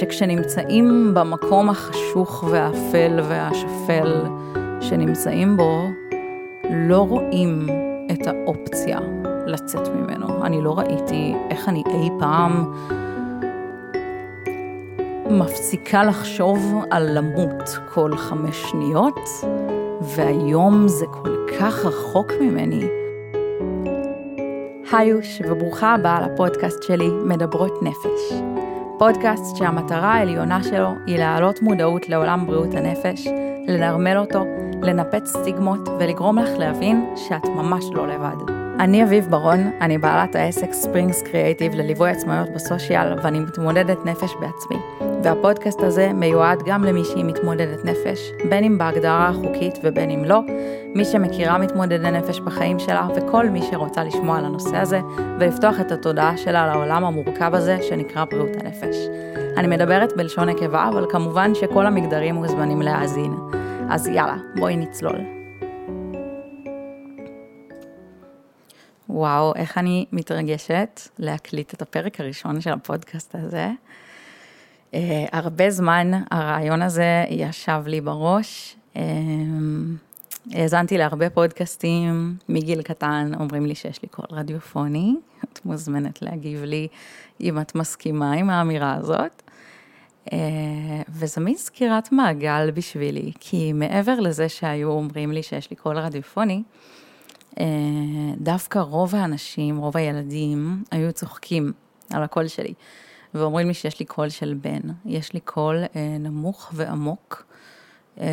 שכשנמצאים במקום החשוך והאפל והשפל שנמצאים בו, לא רואים את האופציה לצאת ממנו. אני לא ראיתי איך אני אי פעם מפסיקה לחשוב על למות כל חמש שניות, והיום זה כל כך רחוק ממני. היוש, וברוכה הבאה לפודקאסט שלי, מדברות נפש. פודקאסט שהמטרה העליונה שלו היא להעלות מודעות לעולם בריאות הנפש, לנרמל אותו, לנפץ סטיגמות ולגרום לך להבין שאת ממש לא לבד. אני אביב ברון, אני בעלת העסק ספרינגס קריאייטיב לליווי עצמאיות בסושיאל ואני מתמודדת נפש בעצמי. והפודקאסט הזה מיועד גם למי שהיא מתמודדת נפש, בין אם בהגדרה החוקית ובין אם לא, מי שמכירה מתמודדי נפש בחיים שלה וכל מי שרוצה לשמוע על הנושא הזה ולפתוח את התודעה שלה לעולם המורכב הזה שנקרא בריאות הנפש. אני מדברת בלשון נקבה, אבל כמובן שכל המגדרים מוזמנים להאזין. אז יאללה, בואי נצלול. וואו, איך אני מתרגשת להקליט את הפרק הראשון של הפודקאסט הזה. Uh, הרבה זמן הרעיון הזה ישב לי בראש. Uh, האזנתי להרבה פודקאסטים מגיל קטן, אומרים לי שיש לי קול רדיופוני, את מוזמנת להגיב לי אם את מסכימה עם האמירה הזאת. אה, וזו מין סגירת מעגל בשבילי, כי מעבר לזה שהיו אומרים לי שיש לי קול רדיופוני, דווקא רוב האנשים, רוב הילדים, היו צוחקים על הקול שלי. ואומרים לי שיש לי קול של בן. יש לי קול אה, נמוך ועמוק, אה,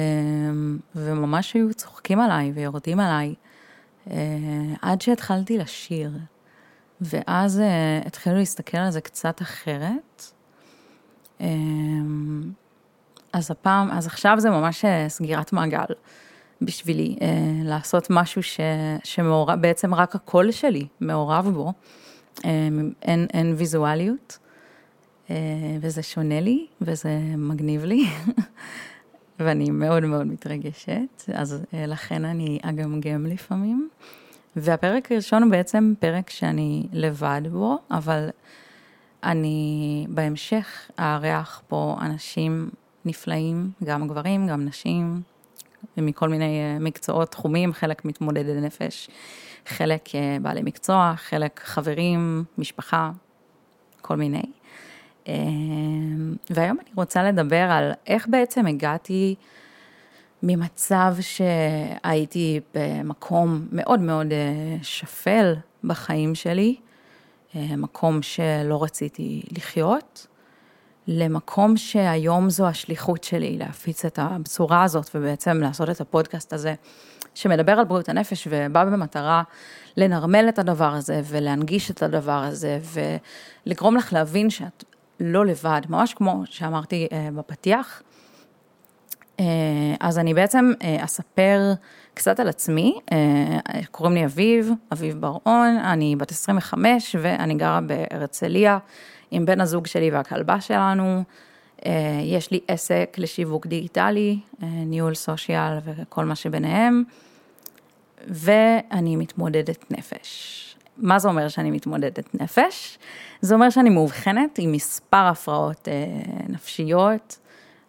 וממש היו צוחקים עליי ויורדים עליי, אה, עד שהתחלתי לשיר. ואז אה, התחילו להסתכל על זה קצת אחרת. אה, אז הפעם, אז עכשיו זה ממש אה, סגירת מעגל בשבילי, אה, לעשות משהו ש, שמעורב, בעצם רק הקול שלי מעורב בו, אה, אין, אין ויזואליות. אה, וזה שונה לי, וזה מגניב לי, ואני מאוד מאוד מתרגשת, אז אה, לכן אני אגמגם לפעמים. והפרק הראשון הוא בעצם פרק שאני לבד בו, אבל אני בהמשך אארח פה אנשים נפלאים, גם גברים, גם נשים, מכל מיני אה, מקצועות, תחומים, חלק מתמודדי נפש, חלק בעלי מקצוע, חלק חברים, משפחה, כל מיני. אמ, והיום אני רוצה לדבר על איך בעצם הגעתי ממצב שהייתי במקום מאוד מאוד אה, שפל בחיים שלי, אה, מקום שלא רציתי לחיות, למקום שהיום זו השליחות שלי להפיץ את הבשורה הזאת ובעצם לעשות את הפודקאסט הזה שמדבר על בריאות הנפש ובא במטרה לנרמל את הדבר הזה ולהנגיש את הדבר הזה ולגרום לך להבין שאת לא לבד, ממש כמו שאמרתי אה, בפתיח. אה, אז אני בעצם אה, אספר קצת על עצמי, קוראים לי אביב, אביב בר-און, אני בת 25 ואני גרה בהרצליה עם בן הזוג שלי והכלבה שלנו. יש לי עסק לשיווק דיגיטלי, ניהול סושיאל וכל מה שביניהם, ואני מתמודדת נפש. מה זה אומר שאני מתמודדת נפש? זה אומר שאני מאובחנת עם מספר הפרעות אה, נפשיות,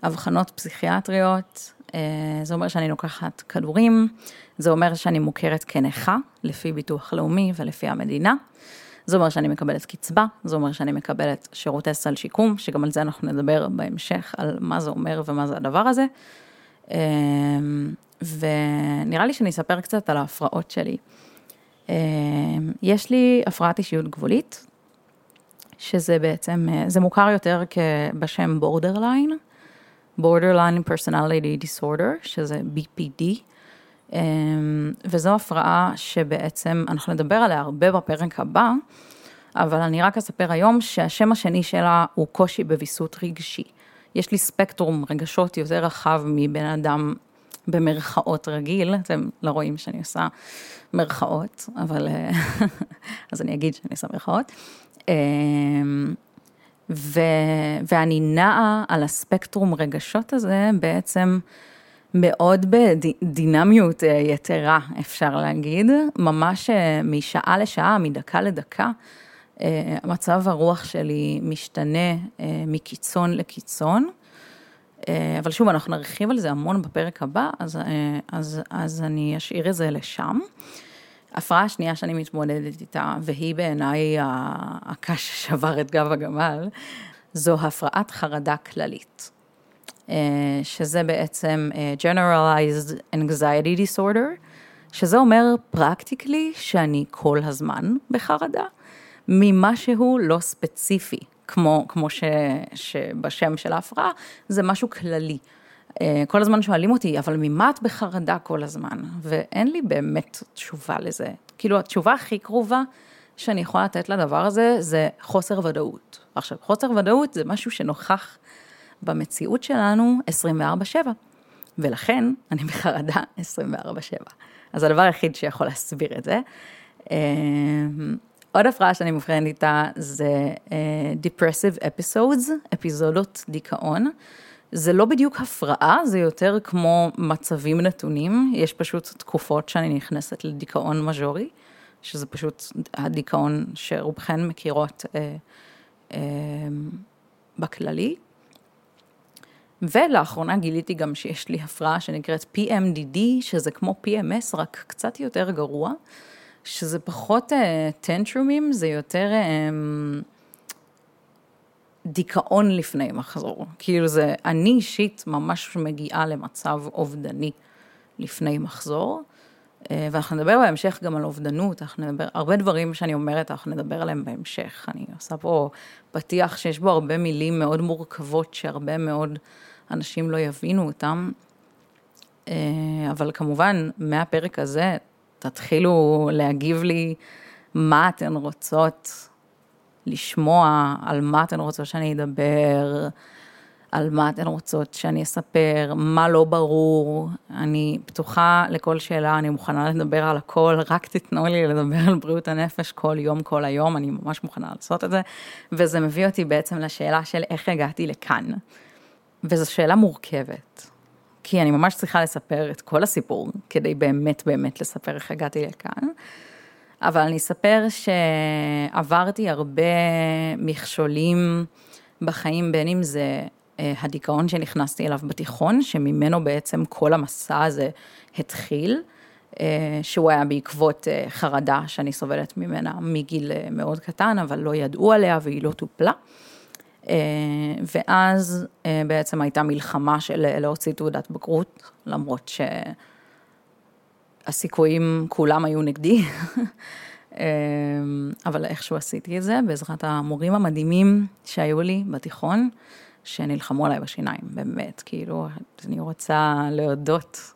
אבחנות פסיכיאטריות, אה, זה אומר שאני לוקחת כדורים, זה אומר שאני מוכרת כנכה, לפי ביטוח לאומי ולפי המדינה. זה אומר שאני מקבלת קצבה, זה אומר שאני מקבלת שירותי סל שיקום, שגם על זה אנחנו נדבר בהמשך, על מה זה אומר ומה זה הדבר הזה. אה, ונראה לי שאני אספר קצת על ההפרעות שלי. אמ, יש לי הפרעת אישיות גבולית, שזה בעצם, אה, זה מוכר יותר בשם בורדרליין, Borderline Personality Disorder, שזה BPD, אמ, וזו הפרעה שבעצם אנחנו נדבר עליה הרבה בפרק הבא, אבל אני רק אספר היום שהשם השני שלה הוא קושי בוויסות רגשי. יש לי ספקטרום רגשות יותר רחב מבן אדם במרכאות רגיל, אתם לא רואים שאני עושה מרכאות, אבל אה, אז אני אגיד שאני עושה מרכאות. אמ, ו, ואני נעה על הספקטרום רגשות הזה בעצם מאוד בדינמיות אה, יתרה, אפשר להגיד, ממש אה, משעה לשעה, מדקה לדקה. מצב הרוח שלי משתנה מקיצון לקיצון. אבל שוב, אנחנו נרחיב על זה המון בפרק הבא, אז, אז, אז אני אשאיר את זה לשם. ההפרעה השנייה שאני מתמודדת איתה, והיא בעיניי הקש ששבר את גב הגמל, זו הפרעת חרדה כללית. אה, שזה בעצם אה, Generalized Anxiety Disorder, שזה אומר פרקטיקלי שאני כל הזמן בחרדה, ממשהו לא ספציפי, כמו, כמו ש, שבשם של ההפרעה, זה משהו כללי. אה, כל הזמן שואלים אותי, אבל ממה את בחרדה כל הזמן? ואין לי באמת תשובה לזה. כאילו, התשובה הכי קרובה שאני יכולה לתת לדבר הזה, זה חוסר ודאות. עכשיו, חוסר ודאות זה משהו שנוכח במציאות שלנו 24-7, ולכן אני בחרדה 24-7. אז הדבר היחיד שיכול להסביר את זה. אה, עוד הפרעה שאני מבחנת איתה זה אה, Depressive Episodes, אפיזודות דיכאון. זה לא בדיוק הפרעה, זה יותר כמו מצבים נתונים, יש פשוט תקופות שאני נכנסת לדיכאון מז'ורי, שזה פשוט הדיכאון שרובכן מכירות אה, אה, בכללי. ולאחרונה גיליתי גם שיש לי הפרעה שנקראת PMDD, שזה כמו PMS, רק קצת יותר גרוע, שזה פחות טנטרומים, uh, זה יותר... Uh, דיכאון לפני מחזור. כאילו זה, אני אישית ממש מגיעה למצב אובדני לפני מחזור, אה, ואנחנו נדבר בהמשך גם על אובדנות, אנחנו נדבר, הרבה דברים שאני אומרת, אנחנו נדבר עליהם בהמשך. אני עושה פה פתיח שיש בו הרבה מילים מאוד מורכבות, שהרבה מאוד אנשים לא יבינו אותם, אה, אבל כמובן, מהפרק הזה, תתחילו להגיב לי מה אתן רוצות לשמוע על מה אתן רוצות שאני אדבר, על מה אתן רוצות שאני אספר, מה לא ברור. אני פתוחה לכל שאלה, אני מוכנה לדבר על הכל, רק תיתנו לי לדבר על בריאות הנפש כל יום, כל היום, אני ממש מוכנה לעשות את זה. וזה מביא אותי בעצם לשאלה של איך הגעתי לכאן. וזו שאלה מורכבת. כי אני ממש צריכה לספר את כל הסיפור, כדי באמת באמת לספר איך הגעתי לכאן. אבל אני אספר שעברתי הרבה מכשולים בחיים, בין אם זה אה, הדיכאון שנכנסתי אליו בתיכון, שממנו בעצם כל המסע הזה התחיל, אה, שהוא היה בעקבות אה, חרדה שאני סובלת ממנה מגיל מאוד קטן, אבל לא ידעו עליה והיא לא טופלה. ואז בעצם הייתה מלחמה של להוציא תעודת בגרות, למרות ש... הסיכויים כולם היו נגדי, אבל איכשהו עשיתי את זה בעזרת המורים המדהימים שהיו לי בתיכון, שנלחמו עליי בשיניים, באמת, כאילו, אני רוצה להודות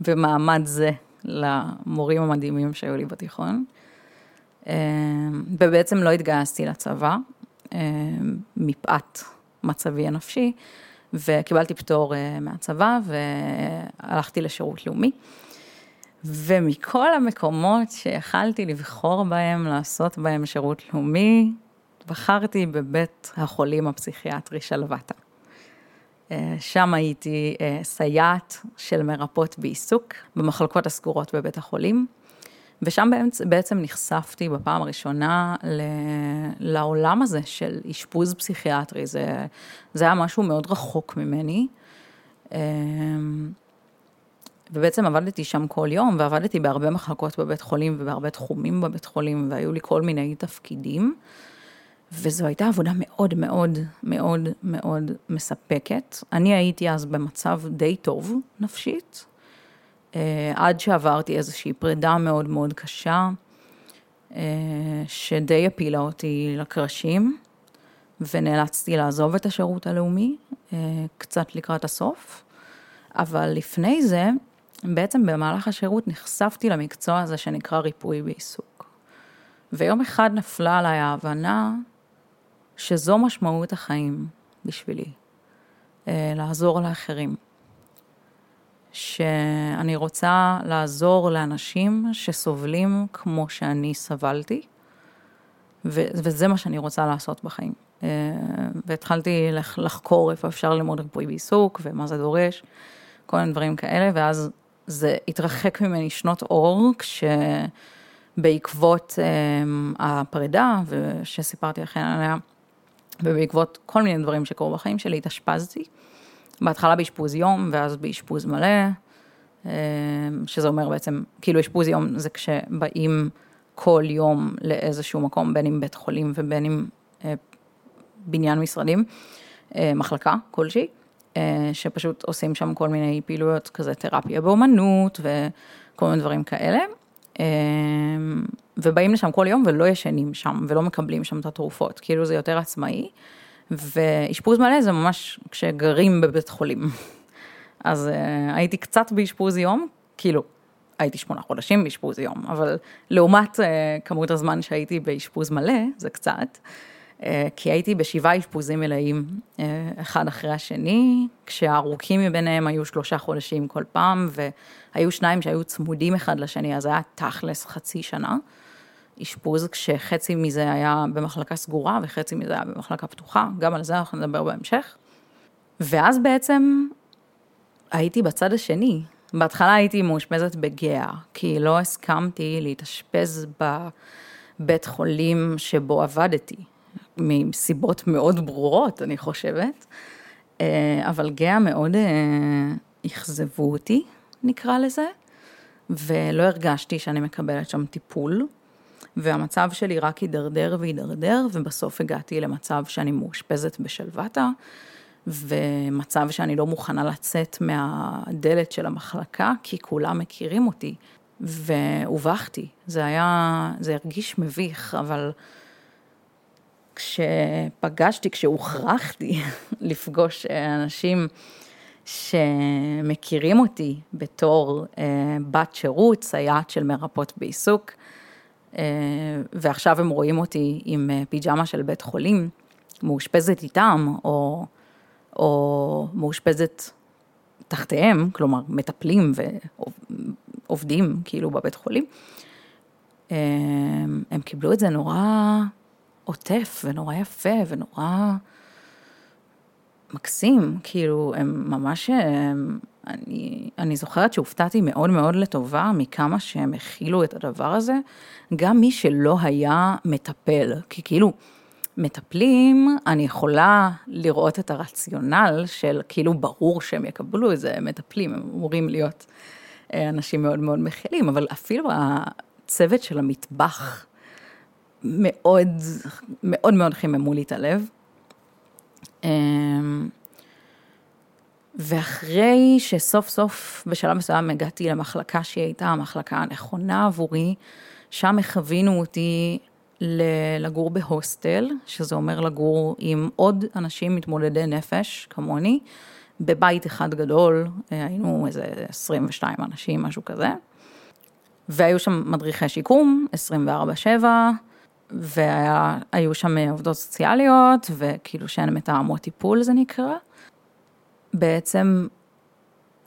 במעמד זה למורים המדהימים שהיו לי בתיכון. ובעצם לא התגייסתי לצבא, מפאת מצבי הנפשי, וקיבלתי פטור אה, מהצבא והלכתי לשירות לאומי. ומכל המקומות שיכלתי לבחור בהם, לעשות בהם שירות לאומי, בחרתי בבית החולים הפסיכיאטרי שלוותה. אה, שם הייתי אה, סייעת של מרפאות בעיסוק במחלקות הסגורות בבית החולים, ושם בעצם נחשפתי בפעם הראשונה לעולם הזה של אשפוז פסיכיאטרי, זה, זה היה משהו מאוד רחוק ממני. אה, ובעצם עבדתי שם כל יום, ועבדתי בהרבה מחלקות בבית חולים ובהרבה תחומים בבית חולים, והיו לי כל מיני תפקידים. וזו הייתה עבודה מאוד מאוד מאוד מאוד מספקת. אני הייתי אז במצב די טוב נפשית, עד שעברתי איזושהי פרידה מאוד מאוד קשה, אה, שדי הפילה אותי לקרשים, ונאלצתי לעזוב את השירות הלאומי, אה, קצת לקראת הסוף. אבל לפני זה, בעצם במהלך השירות נחשפתי למקצוע הזה שנקרא ריפוי בעיסוק. ויום אחד נפלה עליי ההבנה שזו משמעות החיים בשבילי, אה, לעזור לאחרים. שאני רוצה לעזור לאנשים שסובלים כמו שאני סבלתי, וזה מה שאני רוצה לעשות בחיים. אה, והתחלתי לחקור איפה אפשר ללמוד ריפוי בעיסוק ומה זה דורש, כל מיני דברים כאלה, ואז זה התרחק ממני שנות אור, בעקבות הפרידה, שסיפרתי לכם עליה, ובעקבות כל מיני דברים שקרו בחיים שלי, התאשפזתי. בהתחלה באשפוז יום, ואז באשפוז מלא, שזה אומר בעצם, כאילו אשפוז יום זה כשבאים כל יום לאיזשהו מקום, בין אם בית חולים ובין אם בניין משרדים, מחלקה כלשהי. אה, שפשוט עושים שם כל מיני פעילויות כזה תרפיה באומנות וכל מיני דברים כאלה. אה, ובאים לשם כל יום ולא ישנים שם ולא מקבלים שם את התרופות, כאילו זה יותר עצמאי. ואשפוז מלא זה ממש כשגרים בבית חולים. אז uh, הייתי קצת באשפוז יום, כאילו, הייתי שמונה חודשים באשפוז יום, אבל לעומת uh, כמות הזמן שהייתי באשפוז מלא, זה קצת. אה, כי הייתי בשבעה אשפוזים מלאים, אה, אחד אחרי השני, כשהארוכים מביניהם היו שלושה חודשים כל פעם, והיו שניים שהיו צמודים אחד לשני, אז היה תכלס חצי שנה. אשפוז, כשחצי מזה היה במחלקה סגורה וחצי מזה היה במחלקה פתוחה, גם על זה אנחנו נדבר בהמשך. ואז בעצם הייתי בצד השני. בהתחלה הייתי מאושפזת בגאה, כי לא הסכמתי להתאשפז בבית חולים שבו עבדתי. מסיבות מאוד ברורות, אני חושבת, אה, אבל גאה מאוד אה, אכזבו אותי, נקרא לזה, ולא הרגשתי שאני מקבלת שם טיפול, והמצב שלי רק הידרדר והידרדר, ובסוף הגעתי למצב שאני מאושפזת בשלוותה, ומצב שאני לא מוכנה לצאת מהדלת של המחלקה, כי כולם מכירים אותי, והובכתי. זה היה, זה הרגיש מביך, אבל... כשפגשתי, כשהוכרחתי לפגוש אה, אנשים שמכירים אותי בתור אה, בת שירות, סייעת של מרפאות בעיסוק, ועכשיו הם רואים אותי עם פיג'מה של בית חולים, מאושפזת איתם, או, או מאושפזת תחתיהם, כלומר מטפלים ועובדים כאילו בבית חולים, הם קיבלו את זה נורא עוטף ונורא יפה ונורא מקסים, כאילו הם ממש, הם, אני, אני זוכרת שהופתעתי מאוד מאוד לטובה מכמה שהם הכילו את הדבר הזה, גם מי שלא היה מטפל, כי כאילו מטפלים, אני יכולה לראות את הרציונל של כאילו ברור שהם יקבלו את זה, מטפלים, הם אמורים להיות אה, אנשים מאוד מאוד מכילים, אבל אפילו הצוות של המטבח, מאוד, מאוד מאוד חיממו לי את הלב. ואחרי שסוף סוף בשלב מסוים הגעתי למחלקה שהיא הייתה המחלקה הנכונה עבורי, שם הכווינו אותי לגור בהוסטל, שזה אומר לגור עם עוד אנשים מתמודדי נפש כמוני, בבית אחד גדול, היינו איזה 22 אנשים, משהו כזה. והיו שם מדריכי שיקום, 24-7, והיו שם עובדות סוציאליות, וכאילו שהן מתאמות טיפול זה נקרא. בעצם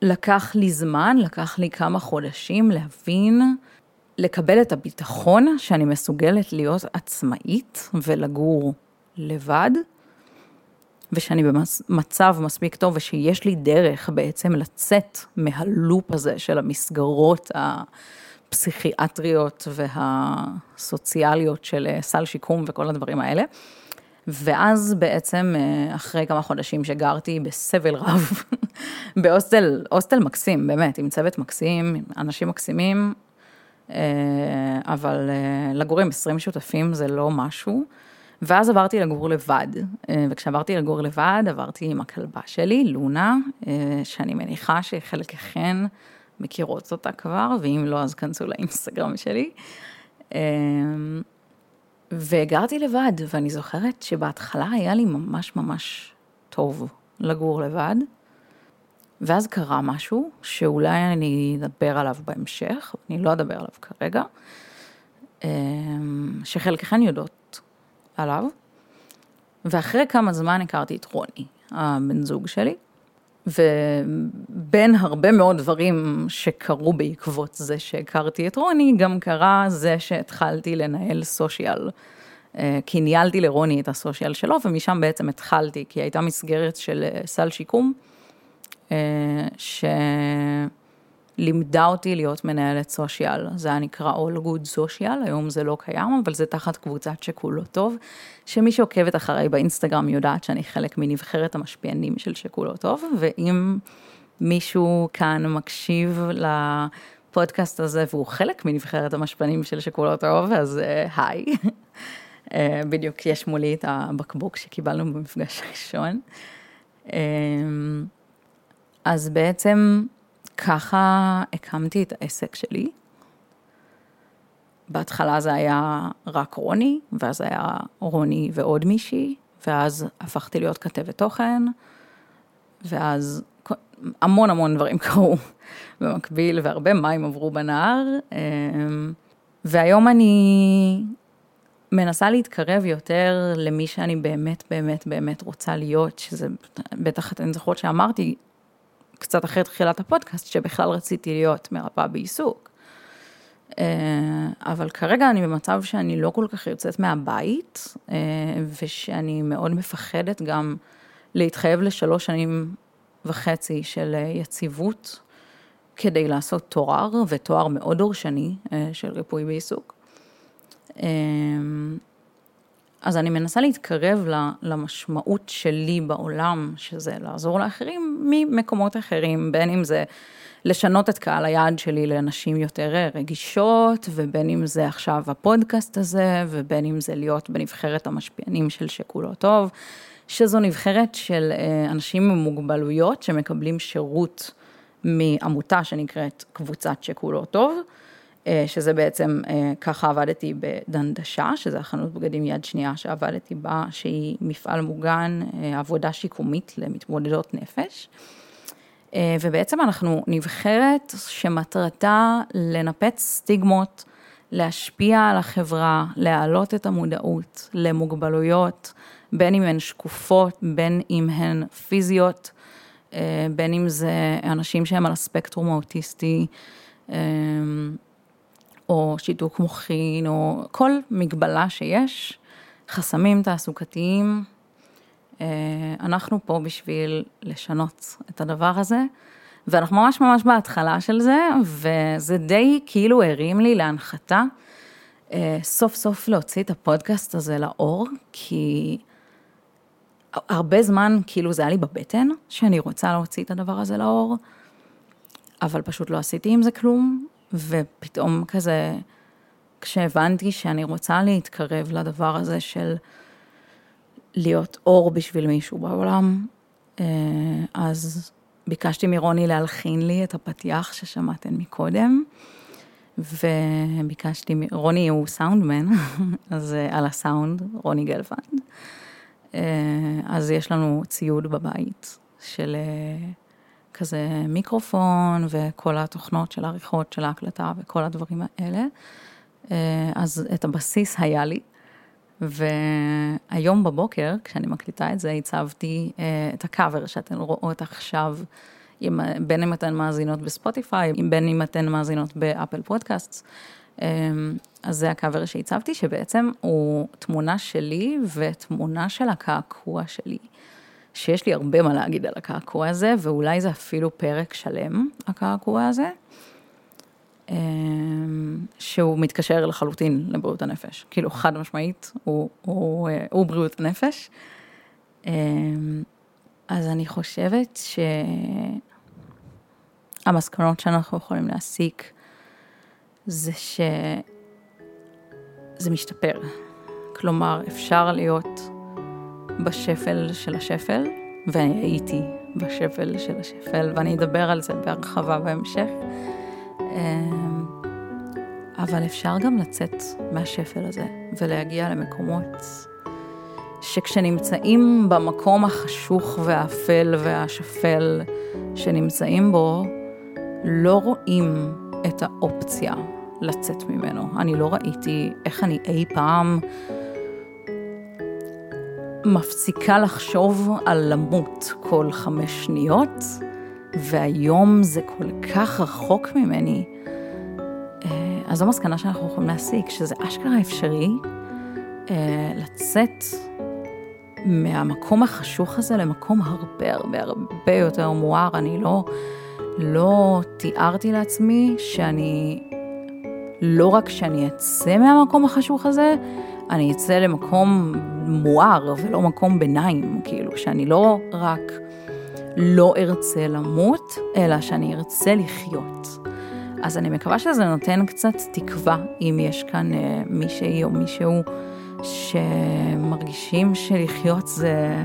לקח לי זמן, לקח לי כמה חודשים להבין, לקבל את הביטחון שאני מסוגלת להיות עצמאית ולגור לבד, ושאני במצב מספיק טוב ושיש לי דרך בעצם לצאת מהלופ הזה של המסגרות. הפסיכיאטריות והסוציאליות של אה, סל שיקום וכל הדברים האלה. ואז בעצם אה, אחרי כמה חודשים שגרתי בסבל רב, בהוסטל, הוסטל מקסים, באמת, עם צוות מקסים, אנשים מקסימים, אה, אבל לגור עם 20 שותפים זה לא משהו. ואז עברתי לגור לבד, וכשעברתי לגור לבד עברתי עם הכלבה שלי, לונה, שאני מניחה שחלקכן מכירות אותה כבר, ואם לא, אז כנסו לאינסטגרם שלי. וגרתי לבד, ואני זוכרת שבהתחלה היה לי ממש ממש טוב לגור לבד, ואז קרה משהו שאולי אני אדבר עליו בהמשך, אני לא אדבר עליו כרגע, אמ, שחלקכן יודעות עליו, ואחרי כמה זמן הכרתי את רוני, הבן זוג שלי, ובין הרבה מאוד דברים שקרו בעקבות זה שהכרתי את רוני, גם קרה זה שהתחלתי לנהל סושיאל. אה, כי ניהלתי לרוני את הסושיאל שלו, ומשם בעצם התחלתי, כי הייתה מסגרת של אה, סל שיקום, אה, לימדה אותי להיות מנהלת סושיאל. זה היה נקרא All Good Social, היום זה לא קיים, אבל זה תחת קבוצת שכולו טוב, שמי שעוקבת אחריי באינסטגרם יודעת שאני חלק מנבחרת המשפיענים של שכולו טוב, ואם מישהו כאן מקשיב לפודקאסט הזה והוא חלק מנבחרת המשפיענים של שכולו טוב, אז אה, היי. uh, בדיוק יש מולי את הבקבוק שקיבלנו במפגש הראשון. Uh, אז בעצם ככה הקמתי את העסק שלי. בהתחלה זה היה רק רוני, ואז היה רוני ועוד מישהי, ואז הפכתי להיות כתבת תוכן, ואז המון המון דברים קרו במקביל, והרבה מים עברו בנהר, אמ, והיום אני מנסה להתקרב יותר למי שאני באמת באמת באמת רוצה להיות, שזה בטח אתן זוכרות שאמרתי, קצת אחרי תחילת הפודקאסט, שבכלל רציתי להיות מרפאה בעיסוק. אה, אבל כרגע אני במצב שאני לא כל כך יוצאת מהבית, אה, ושאני מאוד מפחדת גם להתחייב לשלוש שנים וחצי של יציבות, כדי לעשות תואר, ותואר מאוד דורשני אה, של ריפוי בעיסוק. אז אני מנסה להתקרב למשמעות שלי בעולם, שזה לעזור לאחרים ממקומות אחרים, בין אם זה לשנות את קהל היעד שלי לאנשים יותר רגישות, ובין אם זה עכשיו הפודקאסט הזה, ובין אם זה להיות בנבחרת המשפיענים של שכולו טוב, שזו נבחרת של אה, אנשים עם מוגבלויות שמקבלים שירות מעמותה שנקראת קבוצת שכולו טוב. אה, שזה בעצם, אה, ככה עבדתי בדנדשה, שזה החנות בגדים יד שנייה שעבדתי בה, שהיא מפעל מוגן, אה, עבודה שיקומית למתמודדות נפש. ובעצם אנחנו נבחרת שמטרתה לנפץ סטיגמות, להשפיע על החברה, להעלות את המודעות למוגבלויות, בין אם הן שקופות, בין אם הן פיזיות, בין אם זה אנשים שהם על הספקטרום האוטיסטי. או שיתוק מוחין, או כל מגבלה שיש, חסמים תעסוקתיים. אה, אנחנו פה בשביל לשנות את הדבר הזה, ואנחנו ממש ממש בהתחלה של זה, וזה די כאילו הרים לי להנחתה אה, סוף סוף להוציא את הפודקאסט הזה לאור, כי הרבה זמן כאילו זה היה לי בבטן, שאני רוצה להוציא את הדבר הזה לאור, אבל פשוט לא עשיתי עם זה כלום, ופתאום כזה, כשהבנתי שאני רוצה להתקרב לדבר הזה של להיות אור בשביל מישהו בעולם, אה, אז ביקשתי מרוני להלחין לי את הפתיח ששמעתן מקודם, וביקשתי, רוני הוא סאונדמן, אז אה, על הסאונד, רוני גלפנד. אה, אז יש לנו ציוד בבית של כזה מיקרופון וכל התוכנות של העריכות, של ההקלטה וכל הדברים האלה. אה, אז את הבסיס היה לי, והיום בבוקר, כשאני מקליטה את זה, הצבתי אה, את הקאבר שאתן רואות עכשיו, בין אם אתן מאזינות בספוטיפיי, בין אם אתן מאזינות באפל פודקאסט. אה, אז זה הקאבר שהצבתי, שבעצם הוא תמונה שלי ותמונה של הקעקוע שלי. שיש לי הרבה מה להגיד על הקעקוע הזה, ואולי זה אפילו פרק שלם, הקעקוע הזה, אמ, שהוא מתקשר לחלוטין לבריאות הנפש. כאילו, חד משמעית, הוא, הוא, הוא בריאות הנפש. אמ, אז אני חושבת שהמסקנות שאנחנו יכולים להסיק זה שזה משתפר. כלומר, אפשר להיות בשפל של השפל, ואני הייתי בשפל של השפל, ואני אדבר על זה בהרחבה בהמשך. אמ, אבל אפשר גם לצאת מהשפל הזה ולהגיע למקומות שכשנמצאים במקום החשוך והאפל והשפל שנמצאים בו, לא רואים את האופציה לצאת ממנו. אני לא ראיתי איך אני אי פעם מפסיקה לחשוב על למות כל חמש שניות, והיום זה כל כך רחוק ממני. אה, אז זו מסקנה שאנחנו יכולים להסיק, שזה אשכרה אפשרי אה, לצאת מהמקום החשוך הזה למקום הרבה הרבה הרבה יותר מואר. אני לא לא תיארתי לעצמי שאני, לא רק שאני אצא מהמקום החשוך הזה, אני אצא למקום מואר ולא מקום ביניים, כאילו, שאני לא רק לא ארצה למות, אלא שאני ארצה לחיות. אז אני מקווה שזה נותן קצת תקווה, אם יש כאן אה, מישהי או מישהו שמרגישים שלחיות זה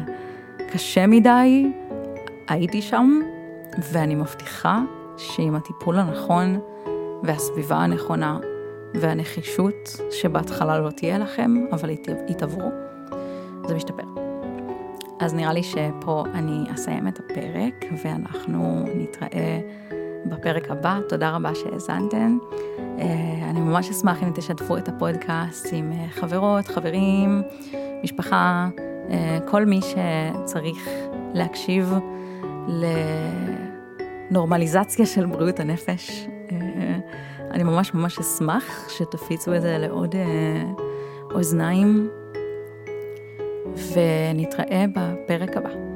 קשה מדי, הייתי שם, ואני מבטיחה שעם הטיפול הנכון והסביבה הנכונה והנחישות שבהתחלה לא תהיה לכם, אבל היא תעברו, זה משתפר. אז נראה לי שפה אני אסיים את הפרק ואנחנו נתראה בפרק הבא. תודה רבה שהאזנתם. אה, אני ממש אשמח אם תשתפו את הפודקאסט עם אה, חברות, חברים, משפחה, אה, כל מי שצריך להקשיב לנורמליזציה של בריאות הנפש. אני ממש ממש אשמח שתפיצו את זה לעוד אוזניים, ונתראה בפרק הבא.